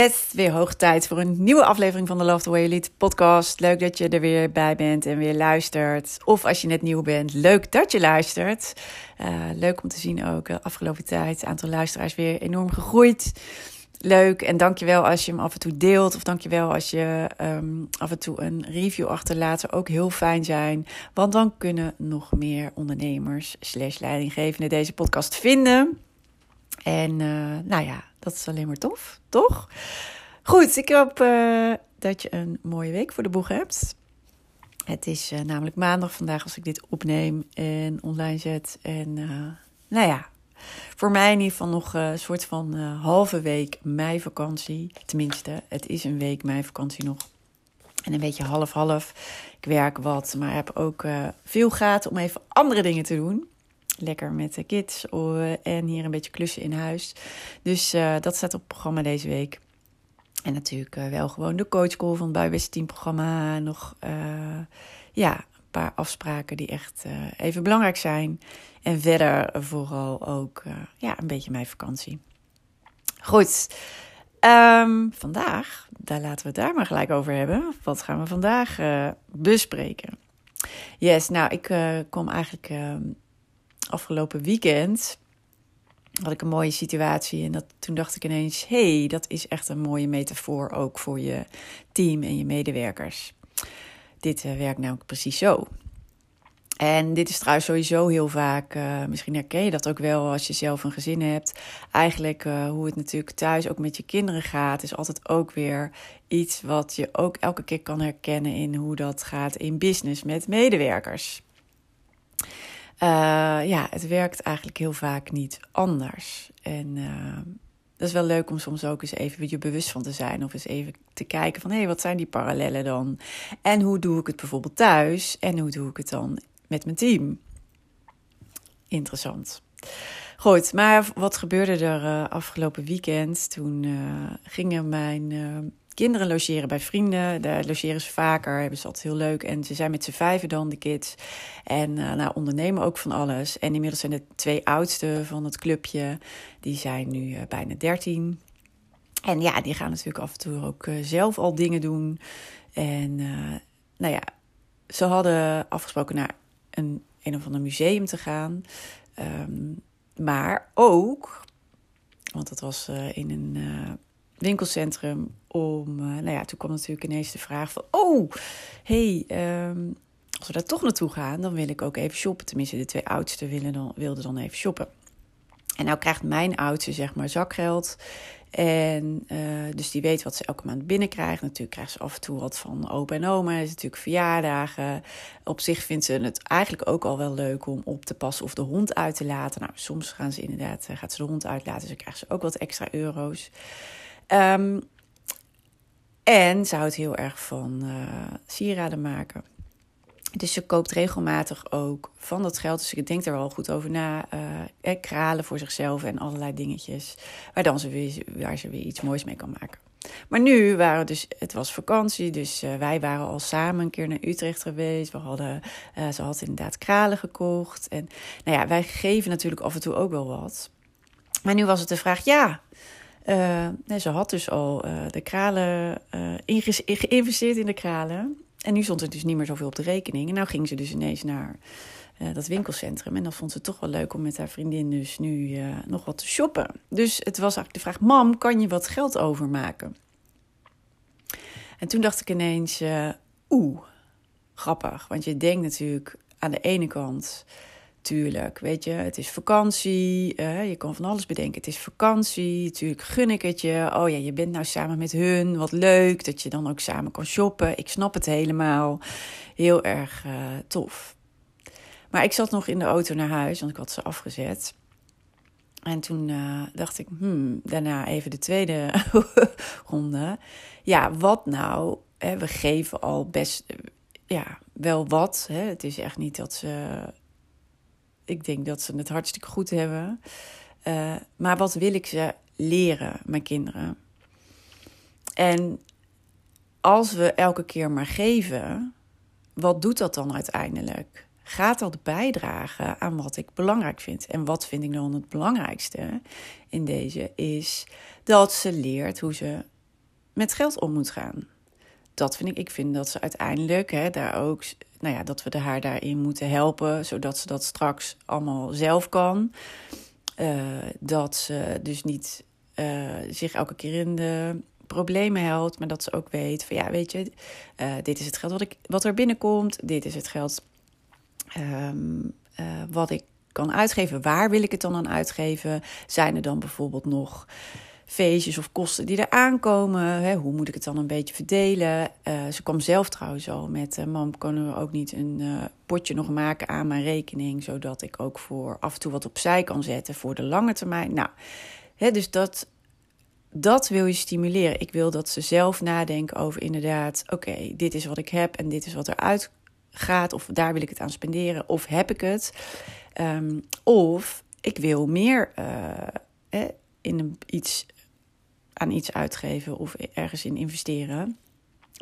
Het is weer hoog tijd voor een nieuwe aflevering van de Love the Way You Lead podcast. Leuk dat je er weer bij bent en weer luistert. Of als je net nieuw bent, leuk dat je luistert. Uh, leuk om te zien ook de afgelopen tijd. Het aantal luisteraars weer enorm gegroeid. Leuk en dankjewel als je hem af en toe deelt. Of dankjewel als je um, af en toe een review achterlaat. Zou ook heel fijn zijn. Want dan kunnen nog meer ondernemers slash leidinggevenden deze podcast vinden. En uh, nou ja, dat is alleen maar tof, toch? Goed, ik hoop uh, dat je een mooie week voor de boeg hebt. Het is uh, namelijk maandag vandaag als ik dit opneem en online zet. En nou ja, voor mij in ieder geval nog een soort van halve week meivakantie. Tenminste, het is een week meivakantie nog. En een beetje half-half. Ik werk wat, maar heb ook veel gaten om even andere dingen te doen lekker met de kids en hier een beetje klussen in huis. Dus uh, dat staat op het programma deze week. En natuurlijk uh, wel gewoon de coachcall van het Buibest Team programma. Nog uh, ja, een paar afspraken die echt even belangrijk zijn. En verder vooral ook ja, een beetje mijn vakantie. Goed, um, vandaag, daar laten we het daar maar gelijk over hebben. Wat gaan we vandaag bespreken? Yes, nou, ik kom eigenlijk ehm, afgelopen weekend had ik een mooie situatie. En dat, toen dacht ik ineens: hey, dat is echt een mooie metafoor ook voor je team en je medewerkers. Dit uh, werkt namelijk precies zo. En dit is trouwens sowieso heel vaak, uh, misschien herken je dat ook wel als je zelf een gezin hebt. Eigenlijk uh, hoe het natuurlijk thuis ook met je kinderen gaat, is altijd ook weer iets wat je ook elke keer kan herkennen in hoe dat gaat in business met medewerkers. Uh, ja, het werkt eigenlijk heel vaak niet anders. En uh, dat is wel leuk om soms ook eens even je bewust van te zijn. Of eens even te kijken van, hé, hey, wat zijn die parallellen dan? En hoe doe ik het bijvoorbeeld thuis? En hoe doe ik het dan met mijn team? Interessant. Goed, maar wat gebeurde er uh, afgelopen weekend? Toen gingen mijn kinderen logeren bij vrienden. Daar logeren ze vaker, hebben ze altijd heel leuk. En ze zijn met z'n vijven dan, de kids. En uh, nou, ondernemen ook van alles. En inmiddels zijn de twee oudste van het clubje, die zijn nu uh, bijna dertien. En ja, die gaan natuurlijk af en toe ook uh, zelf al dingen doen. En nou ja, ze hadden afgesproken naar een, een of ander museum te gaan. Um, maar ook, want dat was in een winkelcentrum om. Uh, nou ja, toen kwam natuurlijk ineens de vraag van: Oh, hey, um, als we daar toch naartoe gaan, dan wil ik ook even shoppen. Tenminste, de twee oudsten willen dan, wilden dan even shoppen. En nou krijgt mijn oudste zeg maar zakgeld. En uh, dus die weet wat ze elke maand binnenkrijgt. Natuurlijk krijgt ze af en toe wat van opa en oma. Is natuurlijk verjaardagen. Op zich vindt ze het eigenlijk ook al wel leuk om op te passen of de hond uit te laten. Nou, soms gaan ze inderdaad, uh, gaat ze de hond uitlaten. Dus dan krijgt ze ook wat extra euro's. Um, en ze houdt heel erg van uh, sieraden maken. Dus ze koopt regelmatig ook van dat geld. Dus ik denk er wel goed over na. Uh, kralen voor zichzelf en allerlei dingetjes. Waar, dan ze weer, waar ze weer iets moois mee kan maken. Maar nu waren dus, het was vakantie, dus wij waren al samen een keer naar Utrecht geweest. We hadden, ze had inderdaad kralen gekocht. En nou ja, wij geven natuurlijk af en toe ook wel wat. Maar nu was het de vraag, ja, nee, ze had dus al uh, de kralen uh, geïnvesteerd in de kralen. En nu stond er dus niet meer zoveel op de rekening. En nou ging ze dus ineens naar dat winkelcentrum. En dan vond ze het toch wel leuk om met haar vriendin dus nu nog wat te shoppen. Dus het was eigenlijk de vraag: Mam, kan je wat geld overmaken? En toen dacht ik ineens: Oeh, grappig. Want je denkt natuurlijk aan de ene kant Tuurlijk, weet je, het is vakantie. Je kan van alles bedenken. Het is vakantie. Tuurlijk gun ik het je. Oh ja, je bent nou samen met hun. Wat leuk dat je dan ook samen kan shoppen. Ik snap het helemaal. Heel erg uh, tof. Maar ik zat nog in de auto naar huis, want ik had ze afgezet. En toen uh, dacht ik, hmm, daarna even de tweede ronde. Ja, wat nou? We geven al best, ja, wel wat. Het is echt niet dat ze ik denk dat ze het hartstikke goed hebben. Uh, maar wat wil ik ze leren, mijn kinderen? En als we elke keer maar geven, wat doet dat dan uiteindelijk? Gaat dat bijdragen aan wat ik belangrijk vind? En wat vind ik dan het belangrijkste in deze? Is dat ze leert hoe ze met geld om moet gaan. Dat vind ik. Ik vind dat ze uiteindelijk hè, daar ook nou ja, dat we haar daarin moeten helpen, zodat ze dat straks allemaal zelf kan. Uh, dat ze dus niet uh, zich elke keer in de problemen helpt, maar dat ze ook weet van ja, weet je, uh, dit is het geld wat, ik, wat er binnenkomt, dit is het geld um, wat ik kan uitgeven. Waar wil ik het dan aan uitgeven? Zijn er dan bijvoorbeeld nog feestjes of kosten die er aankomen. Hè, hoe moet ik het dan een beetje verdelen? Uh, ze kwam zelf trouwens al met: uh, Mam, kunnen we ook niet een uh, potje nog maken aan mijn rekening, zodat ik ook voor af en toe wat opzij kan zetten voor de lange termijn? Nou, hè, dus dat, dat wil je stimuleren. Ik wil dat ze zelf nadenken over inderdaad: oké, dit is wat ik heb en dit is wat eruit gaat, of daar wil ik het aan spenderen, of heb ik het? Um, of ik wil meer. in een, iets aan iets uitgeven of ergens in investeren.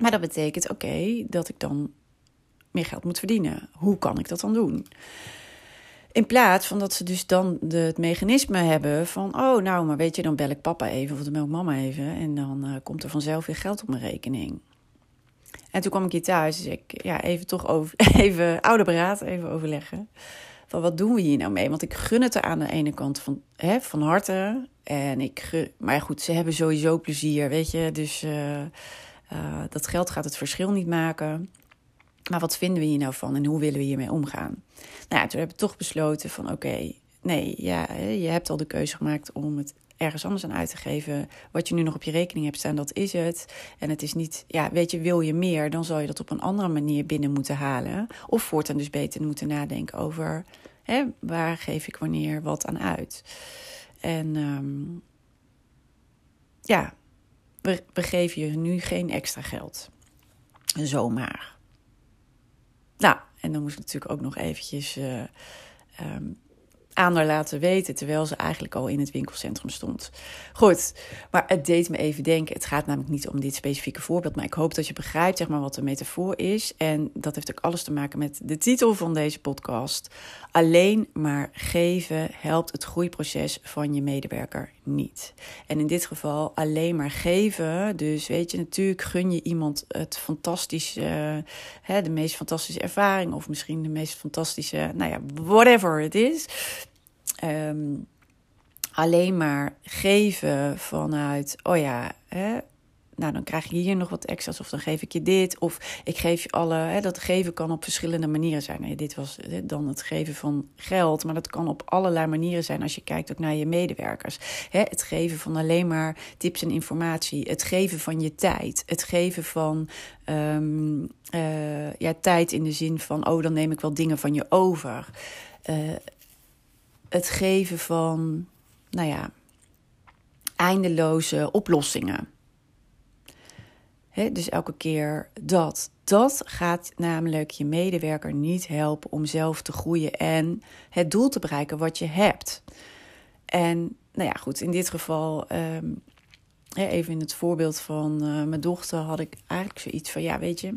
Maar dat betekent, oké, dat ik dan meer geld moet verdienen. Hoe kan ik dat dan doen? In plaats van dat ze dus dan de, het mechanisme hebben van... oh, nou, maar weet je, dan bel ik papa even of dan bel ik mama even... en dan uh, komt er vanzelf weer geld op mijn rekening. En toen kwam ik hier thuis, dus ik ja, even toch over, even oude beraad, even overleggen van wat doen we hier nou mee? Want ik gun het er aan de ene kant van, hè, van harte. En ik maar goed, ze hebben sowieso plezier, weet je. Dus uh, uh, dat geld gaat het verschil niet maken. Maar wat vinden we hier nou van en hoe willen we hiermee omgaan? Nou ja, toen hebben we toch besloten van oké, nee, ja, je hebt al de keuze gemaakt om het ergens anders aan uit te geven. Wat je nu nog op je rekening hebt staan, dat is het. En het is niet, ja, weet je, wil je meer, dan zal je dat op een andere manier binnen moeten halen. Of voortaan dus beter moeten nadenken over hè, waar geef ik wanneer wat aan uit. En um, ja, we, geven je nu geen extra geld. Zomaar. Nou, en dan moest ik natuurlijk ook nog eventjes uh, aan haar laten weten, terwijl ze eigenlijk al in het winkelcentrum stond. Goed, maar het deed me even denken. Het gaat namelijk niet om dit specifieke voorbeeld, maar ik hoop dat je begrijpt zeg maar, wat de metafoor is. En dat heeft ook alles te maken met de titel van deze podcast. Alleen maar geven helpt het groeiproces van je medewerker niet. En in dit geval alleen maar geven. Dus weet je, natuurlijk gun je iemand het fantastische, hè, de meest fantastische ervaring, of misschien de meest fantastische, nou ja, whatever het is. Um, alleen maar geven vanuit, oh ja, hè, nou dan krijg je hier nog wat extra's of dan geef ik je dit. Of ik geef je alle, hè, dat geven kan op verschillende manieren zijn. Dit was dan het geven van geld, maar dat kan op allerlei manieren zijn als je kijkt ook naar je medewerkers. Hè, het geven van alleen maar tips en informatie, het geven van je tijd, het geven van um, uh, ja, tijd in de zin van, oh dan neem ik wel dingen van je over. Uh, het geven van, nou ja, eindeloze oplossingen. dus elke keer dat. Dat gaat namelijk je medewerker niet helpen om zelf te groeien en het doel te bereiken wat je hebt. En nou ja, goed, in dit geval, um, even in het voorbeeld van uh, mijn dochter, had ik eigenlijk zoiets van: ja, weet je,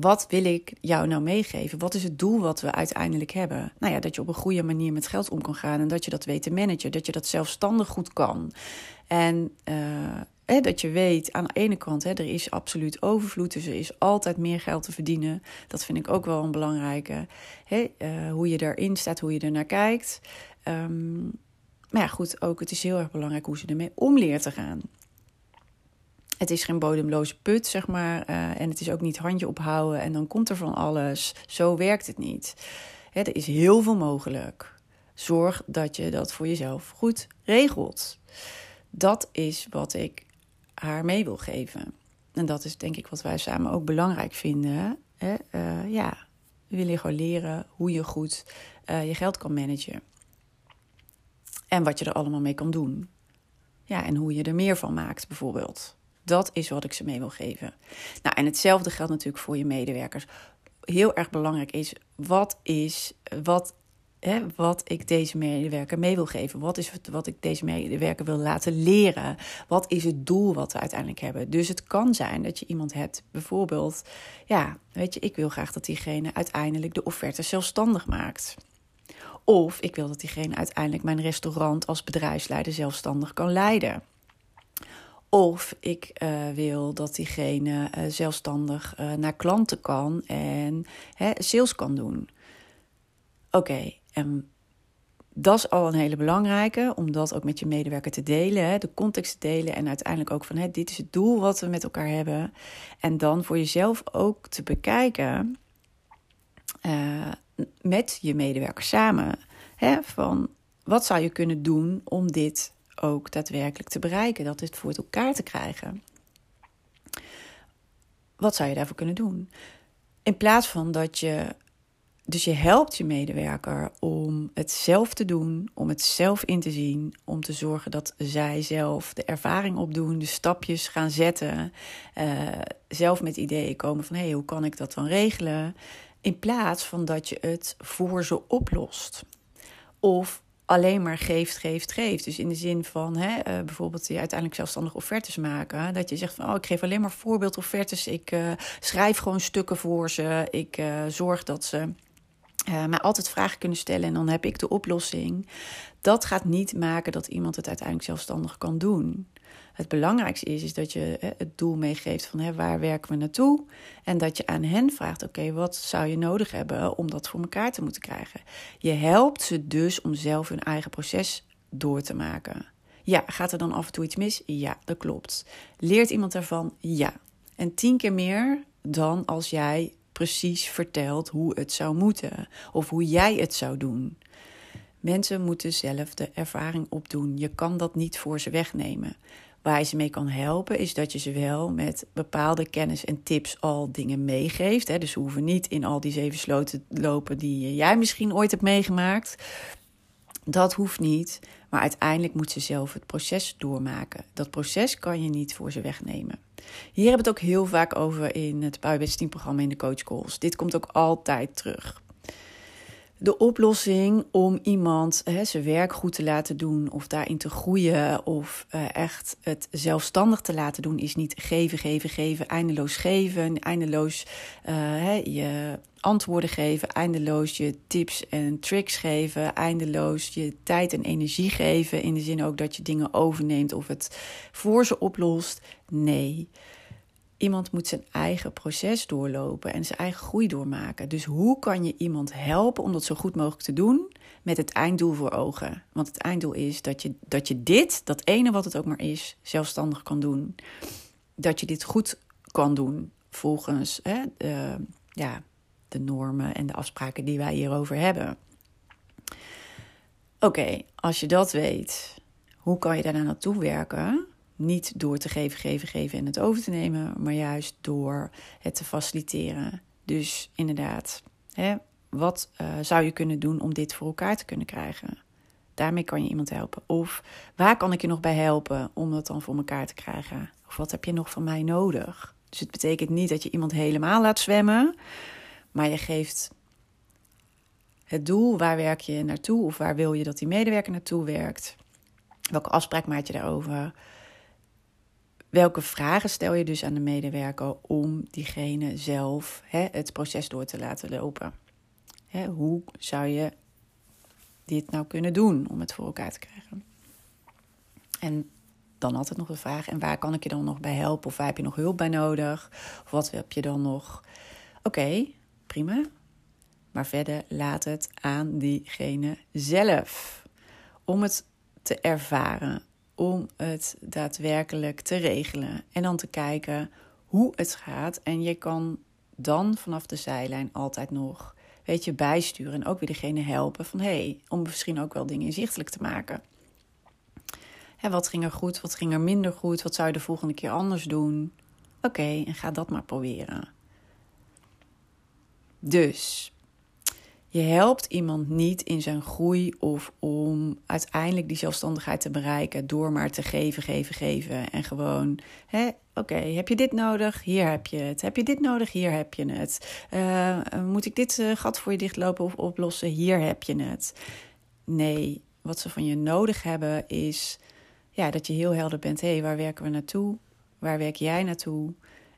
wat wil ik jou nou meegeven? Wat is het doel wat we uiteindelijk hebben? Nou ja, dat je op een goede manier met geld om kan gaan en dat je dat weet te managen, dat je dat zelfstandig goed kan. En uh, dat je weet aan de ene kant, hè, er is absoluut overvloed, dus er is altijd meer geld te verdienen. Dat vind ik ook wel een belangrijke. Hè, uh, hoe je daarin staat, hoe je er naar kijkt. Um, maar ja, goed, ook het is heel erg belangrijk hoe ze ermee om leert te gaan. Het is geen bodemloze put, zeg maar. Uh, en het is ook niet handje ophouden en dan komt er van alles. Zo werkt het niet. er is heel veel mogelijk. Zorg dat je dat voor jezelf goed regelt. Dat is wat ik haar mee wil geven. En dat is denk ik wat wij samen ook belangrijk vinden. Hè? Uh, ja, we willen gewoon leren hoe je goed uh, je geld kan managen. En wat je er allemaal mee kan doen. Ja, en hoe je er meer van maakt, bijvoorbeeld. Dat is wat ik ze mee wil geven. Nou, en hetzelfde geldt natuurlijk voor je medewerkers. Heel erg belangrijk is, wat is, wat, hè, wat ik deze medewerker mee wil geven? Wat is het, wat ik deze medewerker wil laten leren? Wat is het doel wat we uiteindelijk hebben? Dus het kan zijn dat je iemand hebt, bijvoorbeeld, ja, weet je, ik wil graag dat diegene uiteindelijk de offerte zelfstandig maakt. Of ik wil dat diegene uiteindelijk mijn restaurant als bedrijfsleider zelfstandig kan leiden. Of ik uh, wil dat diegene uh, zelfstandig uh, naar klanten kan en hè, sales kan doen. Oké, en dat is al een hele belangrijke, om dat ook met je medewerker te delen, hè, de context te delen en uiteindelijk ook van hè, dit is het doel wat we met elkaar hebben. En dan voor jezelf ook te bekijken met je medewerker samen. Hè, van wat zou je kunnen doen om dit ook daadwerkelijk te bereiken, dat het voor elkaar te krijgen. Wat zou je daarvoor kunnen doen? In plaats van dat je. Dus je helpt je medewerker om het zelf te doen, om het zelf in te zien, om te zorgen dat zij zelf de ervaring opdoen, de stapjes gaan zetten, uh, zelf met ideeën komen van hé, hey, hoe kan ik dat dan regelen? In plaats van dat je het voor ze oplost. Of alleen maar geeft, geeft, geeft. Dus in de zin van hè, uh, bijvoorbeeld die uiteindelijk zelfstandig offertes maken. Dat je zegt van oh, ik geef alleen maar voorbeeldoffertes. Ik uh, schrijf gewoon stukken voor ze. Ik uh, zorg dat ze mij altijd vragen kunnen stellen en dan heb ik de oplossing. Dat gaat niet maken dat iemand het uiteindelijk zelfstandig kan doen. Het belangrijkste is, is dat je hè, het doel meegeeft van hè, waar werken we naartoe. En dat je aan hen vraagt, oké, wat zou je nodig hebben om dat voor elkaar te moeten krijgen. Je helpt ze dus om zelf hun eigen proces door te maken. Ja, gaat er dan af en toe iets mis? Ja, dat klopt. Leert iemand daarvan? Ja. En tien keer meer dan als jij precies vertelt hoe het zou moeten of hoe jij het zou doen. Mensen moeten zelf de ervaring opdoen. Je kan dat niet voor ze wegnemen. Waar je ze mee kan helpen, is dat je ze wel met bepaalde kennis en tips al dingen meegeeft. Hè. Dus ze hoeven niet in al die zeven sloten te lopen die jij misschien ooit hebt meegemaakt. Dat hoeft niet. Maar uiteindelijk moet ze zelf het proces doormaken. Dat proces kan je niet voor ze wegnemen. Hier hebben we het ook heel vaak over in het Power programma in de coach calls. Dit komt ook altijd terug de oplossing om iemand hè, zijn werk goed te laten doen of daarin te groeien of uh, echt het zelfstandig te laten doen is niet geven, geven, geven, eindeloos geven, eindeloos uh, hè, je antwoorden geven, eindeloos je tips en tricks geven, eindeloos je tijd en energie geven in de zin ook dat je dingen overneemt of het voor ze oplost. Nee. Iemand moet zijn eigen proces doorlopen en zijn eigen groei doormaken. Dus hoe kan je iemand helpen om dat zo goed mogelijk te doen met het einddoel voor ogen? Want het einddoel is dat je, dat je dit, dat ene wat het ook maar is, zelfstandig kan doen. Dat je dit goed kan doen volgens hè, de, ja, de normen en de afspraken die wij hierover hebben. Oké, als je dat weet, hoe kan je daarna naartoe werken? Niet door te geven, geven, geven en het over te nemen, maar juist door het te faciliteren. Dus inderdaad, hè, wat uh, zou je kunnen doen om dit voor elkaar te kunnen krijgen? Daarmee kan je iemand helpen. Of waar kan ik je nog bij helpen om dat dan voor elkaar te krijgen? Of wat heb je nog van mij nodig? Dus het betekent niet dat je iemand helemaal laat zwemmen, maar je geeft het doel, waar werk je naartoe of waar wil je dat die medewerker naartoe werkt? Welke afspraak maak je daarover? Welke vragen stel je dus aan de medewerker om diegene zelf hè, het proces door te laten lopen? Hè, hoe zou je dit nou kunnen doen om het voor elkaar te krijgen? En dan altijd nog de vraag: en waar kan ik je dan nog bij helpen? Of waar heb je nog hulp bij nodig? Of wat heb je dan nog? Oké, prima. Maar verder laat het aan diegene zelf. Om het te ervaren, om het daadwerkelijk te regelen. En dan te kijken hoe het gaat. En je kan dan vanaf de zijlijn altijd nog weet je, bijsturen. En ook weer degene helpen van hé, hey, om misschien ook wel dingen inzichtelijk te maken. Hè, wat ging er goed, wat ging er minder goed, wat zou je de volgende keer anders doen? Oké, en ga dat maar proberen. Dus je helpt iemand niet in zijn groei of om uiteindelijk die zelfstandigheid te bereiken door maar te geven, geven, geven. En gewoon, oké, heb je dit nodig? Hier heb je het. Heb je dit nodig? Hier heb je het. Uh, moet ik dit uh, gat voor je dichtlopen of oplossen? Hier heb je het. Nee, wat ze van je nodig hebben is ja, dat je heel helder bent. Hé, hey, waar werken we naartoe? Waar werk jij naartoe?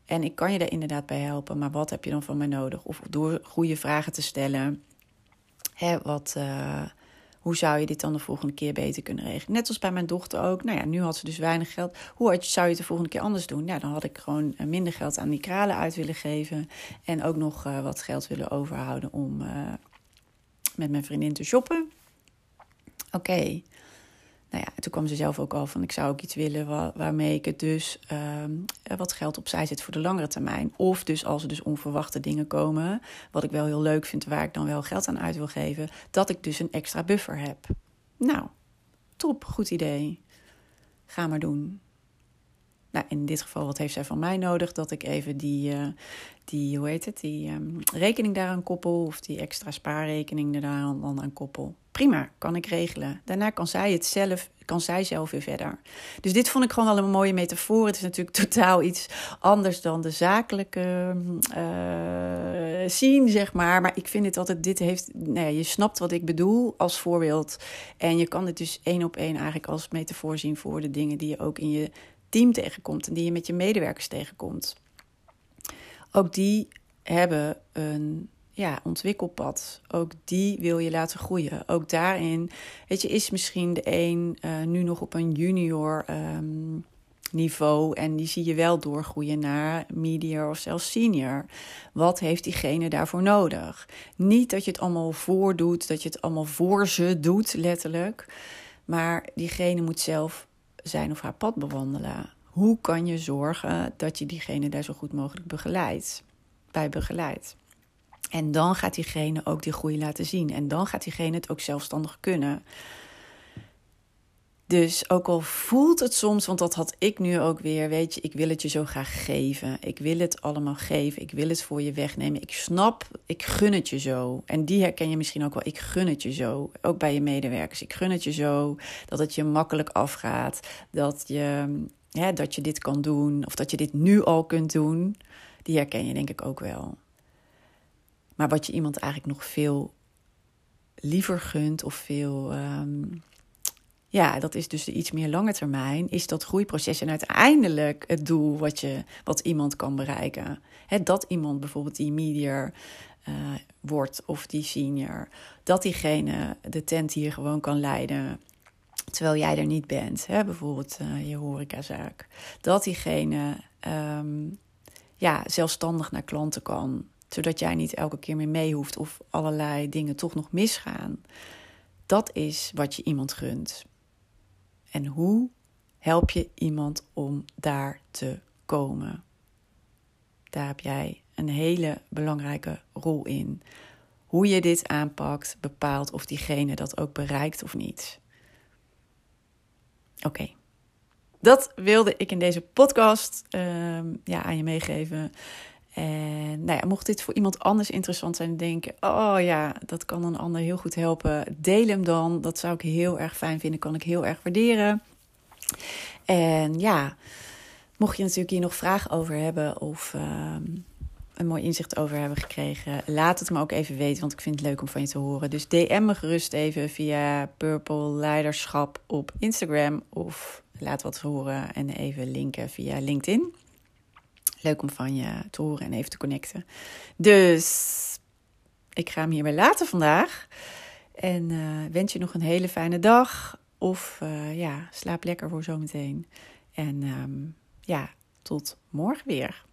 En ik kan je daar inderdaad bij helpen, maar wat heb je dan van mij nodig? Of door goede vragen te stellen. Wat, uh, hoe zou je dit dan de volgende keer beter kunnen regelen? Net als bij mijn dochter ook. Nou ja, nu had ze dus weinig geld. Hoe zou je het de volgende keer anders doen? Nou, dan had ik gewoon eh, minder geld aan die kralen uit willen geven. En ook nog uh, wat geld willen overhouden om met mijn vriendin te shoppen. Oké. Nou ja, toen kwam ze zelf ook al van: ik zou ook iets willen waarmee ik het dus uh, wat geld opzij zet voor de langere termijn. Of dus als er dus onverwachte dingen komen, wat ik wel heel leuk vind, waar ik dan wel geld aan uit wil geven, dat ik dus een extra buffer heb. Nou, top, goed idee. Ga maar doen. Nou, in dit geval, wat heeft zij van mij nodig? Dat ik even die, uh, die hoe heet het, die um, rekening daaraan koppel. Of die extra spaarrekening er dan aan koppel. Prima, kan ik regelen. Daarna kan zij het zelf, kan zij zelf weer verder. Dus dit vond ik gewoon wel een mooie metafoor. Het is natuurlijk totaal iets anders dan de zakelijke zien, zeg maar. Maar ik vind het altijd, dit heeft, nou je snapt wat ik bedoel als voorbeeld. En je kan het dus één op één eigenlijk als metafoor zien voor de dingen die je ook in je team tegenkomt en die je met je medewerkers tegenkomt. Ook die hebben een ja, ontwikkelpad. Ook die wil je laten groeien. Ook daarin, weet je, is misschien de een uh, nu nog op een junior um, niveau en die zie je wel doorgroeien naar medior of zelfs senior. Wat heeft diegene daarvoor nodig? Niet dat je het allemaal voordoet, dat je het allemaal voor ze doet, letterlijk. Maar diegene moet zelf zijn of haar pad bewandelen. Hoe kan je zorgen dat je diegene daar zo goed mogelijk begeleidt, bij begeleidt? En dan gaat diegene ook die groei laten zien. En dan gaat diegene het ook zelfstandig kunnen. Dus ook al voelt het soms, want dat had ik nu ook weer, weet je, ik wil het je zo graag geven. Ik wil het allemaal geven. Ik wil het voor je wegnemen. Ik snap, ik gun het je zo. En die herken je misschien ook wel. Ik gun het je zo. Ook bij je medewerkers. Ik gun het je zo dat het je makkelijk afgaat. Dat je, ja, dat je dit kan doen. Of dat je dit nu al kunt doen. Die herken je denk ik ook wel. Maar wat je iemand eigenlijk nog veel liever gunt of veel. Um, ja, dat is dus de iets meer lange termijn, is dat groeiproces en uiteindelijk het doel wat, je, wat iemand kan bereiken. He, dat iemand bijvoorbeeld die medior uh, wordt of die senior, dat diegene de tent hier gewoon kan leiden. Terwijl jij er niet bent, hè? bijvoorbeeld uh, je horecazaak. Dat diegene um, ja, zelfstandig naar klanten kan zodat jij niet elke keer meer mee hoeft of allerlei dingen toch nog misgaan. Dat is wat je iemand gunt. En hoe help je iemand om daar te komen? Daar heb jij een hele belangrijke rol in. Hoe je dit aanpakt bepaalt of diegene dat ook bereikt of niet. Oké. Dat wilde ik in deze podcast uh, ja, aan je meegeven. En nou ja, mocht dit voor iemand anders interessant zijn, denken: oh ja, dat kan een ander heel goed helpen. Deel hem dan. Dat zou ik heel erg fijn vinden, kan ik heel erg waarderen. En ja, mocht je natuurlijk hier nog vragen over hebben of uh, een mooi inzicht over hebben gekregen, laat het me ook even weten, want ik vind het leuk om van je te horen. Dus DM me gerust even via Purple Leiderschap op Instagram of laat wat horen en even linken via LinkedIn. Leuk om van je te horen en even te connecten. Dus ik ga hem hierbij laten vandaag. En uh, wens je nog een hele fijne dag. Of uh, ja, slaap lekker voor zometeen. En um, ja, tot morgen weer.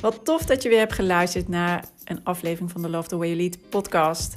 Wat tof dat je weer hebt geluisterd naar een aflevering van de Love the Way You Lead podcast.